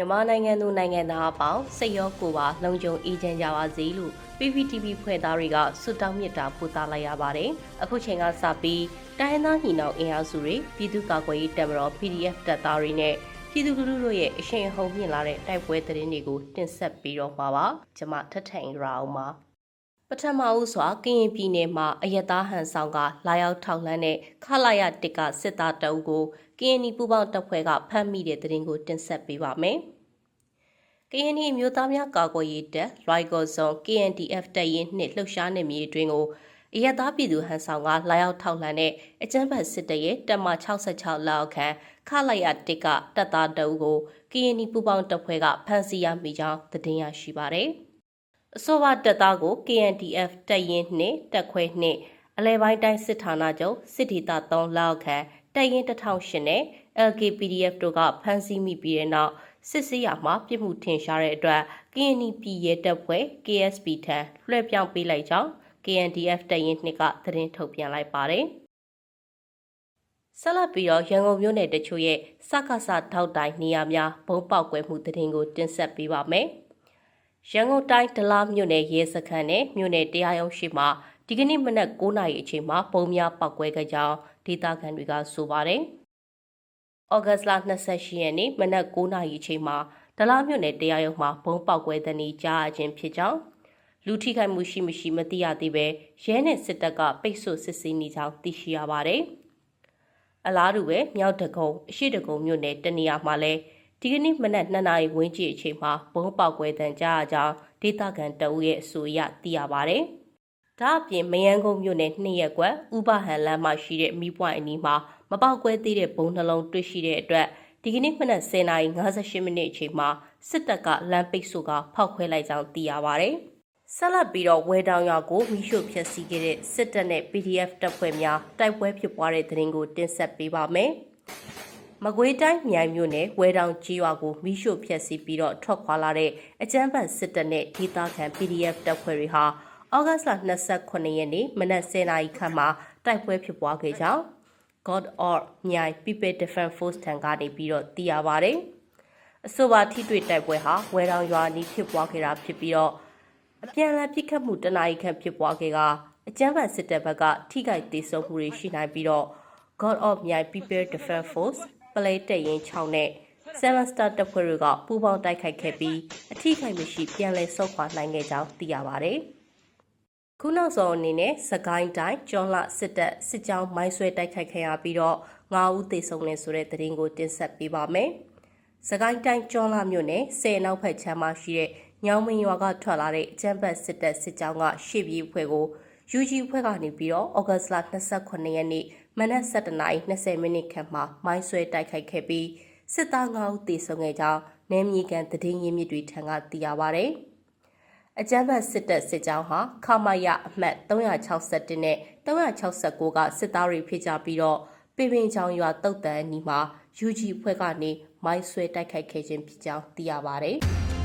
မြန်မာနိုင်ငံသူနိုင်ငံသားအပေါင်းစိတ်ရောကိုယ်ပါလုံခြုံအေးချမ်းကြပါစေလို့ PPTV ဖွဲ့သားတွေကဆုတောင်းမေတ္တာပို့သလိုက်ရပါတယ်။အခုချိန်ကစပြီးတိုင်းရင်းသားညီနောင်အင်အားစုတွေပြည်သူ့ကာကွယ်ရေးတပ်မတော် PDF တပ်သားတွေနဲ့ပြည်သူလူထုတို့ရဲ့အရှိန်အဟုန်မြင့်လာတဲ့တိုက်ပွဲသတင်းတွေကိုတင်ဆက်ပြီးတော့မှာပါ။ကျွန်မထထင်ရအောင်ပါ။ ပထမဦးစွာကရင်ပြည်နယ်မှာအယက်သားဟန်ဆောင်ကလာရောက်ထောက်လှမ်းတဲ့ခလာရတစ်ကစစ်သားတအုပ်ကိုကရင်နီပူပေါင်းတပ်ဖွဲ့ကဖမ်းမိတဲ့တဲ့ရင်ကိုတင်ဆက်ပေးပါမယ်။ကရင်နီအမျိုးသားများကာကွယ်ရေးတပ်ရိုက်ကော်ဇွန် KNDF တပ်ရင်းနှင့်လှုပ်ရှားနေမြေအတွင်းကိုအယက်သားပြည်သူဟန်ဆောင်ကလာရောက်ထောက်လှမ်းတဲ့အကြမ်းဖက်စစ်တပ်ရဲ့တပ်မ66လောက်ခန့်ခလာရတစ်ကတပ်သားတအုပ်ကိုကရင်နီပူပေါင်းတပ်ဖွဲ့ကဖမ်းဆီးရမိကြောင်းသတင်းရရှိပါရယ်။ အဆိုပါတပ်သားကို KNDF တပ်ရင်းနှင့်တပ်ခွဲနှင့်အလဲပိုင်းတိုင်းစစ်ဌာနချုပ်စစ်ဒေသ3လောက်ခန့်တပ်ရင်း1008နဲ့ LKPDF တို့ကဖမ်းဆီးမိပြီးတဲ့နောက်စစ်ဆေးရမှာပြစ်မှုထင်ရှားတဲ့အတွက် KNI ပြည်ရဲတပ်ဖွဲ့ KSP ထံလွှဲပြောင်းပေးလိုက်ကြောင်း KNDF တပ်ရင်း2ကသတင်းထုတ်ပြန်လိုက်ပါတယ်ဆက်လက်ပြီးတော့ရန်ကုန်မြို့နယ်တချို့ရဲ့စက္ကစထောက်တိုင်နေရာများဘုံပေါက်ကွဲမှုသတင်းကိုတင်ဆက်ပေးပါမယ်။ ရန်ကုန်တိုင်းဒလားမြို့နယ်ရဲစခန်းနဲ့မြို့နယ်တရားရုံးရှိမှာဒီကနေ့မနက်9:00နာရီအချိန်မှာပုံများပောက်ကွဲခဲ့ကြောင်းဒေသခံတွေကဆိုပါတယ်။ဩဂတ်စ်လ28ရက်နေ့မနက်9:00နာရီအချိန်မှာဒလားမြို့နယ်တရားရုံးမှာဘုံပောက်ကွဲတဲ့နေ့ကြားအချင်းဖြစ်ကြောင်းလူထိခိုက်မှုရှိမရှိမသိရသေးပဲရဲနဲ့စစ်တပ်ကပိတ်ဆို့စစ်ဆေးနေကြောင်းသိရှိရပါတယ်။အလားတူပဲမြောက်တကုံအရှိတကုံမြို့နယ်တနေရာမှာလဲ ဒီကနေ့မနက်2နာရီဝန်းကျင်အချိန်မှာဘုံပေါက်ကွဲတဲ့ကြားအကြောင်းဒေသခံတအုပ်ရဲ့အဆိုအရသိရပါဗျ။ဒါအပြင်မယန်းကုန်းမြို့နယ်နှစ်ရက်ကွက်ဥပဟန်လမ်းမှာရှိတဲ့မိပွိုင်းအနီးမှာမပေါက်ကွဲသေးတဲ့ဘုံနှလုံးတွေ့ရှိတဲ့အတွက်ဒီကနေ့မနက်10:58မိနစ်အချိန်မှာစစ်တပ်ကလမ်းပိတ်ဆို့ကဖောက်ခွဲလိုက်ကြောင်းသိရပါဗျ။ဆက်လက်ပြီးတော့ဝဲတောင်ရွာကိုမိရှုဖျက်ဆီးခဲ့တဲ့စစ်တပ်နဲ့ PDF တပ်ဖွဲ့များတိုက်ပွဲဖြစ်ပွားတဲ့တဲ့ရင်ကိုတင်ဆက်ပေးပါမယ်။ မကွေးတိုင်းမြိုင်မြို့နယ်ဝဲတောင်ကြီးရွာကိုမိရှုဖျက်ဆီးပြီးတော့ထွက်ခွာလာတဲ့အကြမ်းဖက်စစ်တပ်နဲ့ဒေသခံ PDF တပ်ဖွဲ့တွေဟာဩဂတ်စ်လ29ရက်နေ့မနက်10:00နာရီခန့်မှာတိုက်ပွဲဖြစ်ပွားခဲ့ကြောင်း God or မြိုင် People Defense Force ထံကနေပြီးတော့သိရပါတယ်။အဆိုပါထိတွေ့တိုက်ပွဲဟာဝဲတောင်ရွာနီးဖြစ်ပွားခဲ့တာဖြစ်ပြီးတော့အပြန်အလှန်ပြစ်ခတ်မှုတနာရီခန့်ဖြစ်ပွားခဲ့ကအကြမ်းဖက်စစ်တပ်ဘက်ကထိခိုက်ဒေဆုံးမှုတွေရှိနိုင်ပြီးတော့ God of မြိုင် People Defense Force ပလဲတက်ရင်6နဲ့ Seven Star တပ်ဖွဲ့တွေကပူးပေါင်းတိုက်ခိုက်ခဲ့ပြီးအထိခိုက်မရှိပြန်လည်ဆုတ်ခွာနိုင်ခဲ့ကြောင်းသိရပါတယ်။ခုနောက်ဆုံးအနေနဲ့စကိုင်းတိုင်းကျောင်းလစစ်တပ်စစ်ကြောင်းမိုင်းဆွဲတိုက်ခိုက်ခဲ့ရပြီးတော့9ဦးသေဆုံးနေဆိုတဲ့သတင်းကိုတင်ဆက်ပေးပါမယ်။စကိုင်းတိုင်းကျောင်းလမြို့နယ်ဆယ်နောက်ဖက်ချမ်းမှာရှိတဲ့ညောင်မင်းရွာကထွက်လာတဲ့အကြမ်းဖက်စစ်တပ်စစ်ကြောင်းကရှေ့ပြေးဖွဲ့ကို UG ဖွဲ့ကနေပြီးတော့ဩဂတ်စ်လ29ရက်နေ့မနက်7:20မိနစ်ခန့်မှာမိုင်းဆွဲတိုက်ခိုက်ခဲ့ပြီးစစ်သား9ဦးသေဆုံးခဲ့ကြောင်းနယ်မြေကန်သတင်းရင်းမြစ်တွေထံကသိရပါဗျ။အကြမ်းဖက်စစ်တပ်စစ်ကြောင်းဟာခမာယအမှတ်361နဲ့369ကစစ်သားတွေဖြစ်ကြပြီးတော့ပေပင်ချောင်ရွာတုတ်တန်အနီးမှာ UG ဖွဲ့ကနေမိုင်းဆွဲတိုက်ခိုက်ခဲ့ခြင်းဖြစ်ကြောင်းသိရပါဗျ။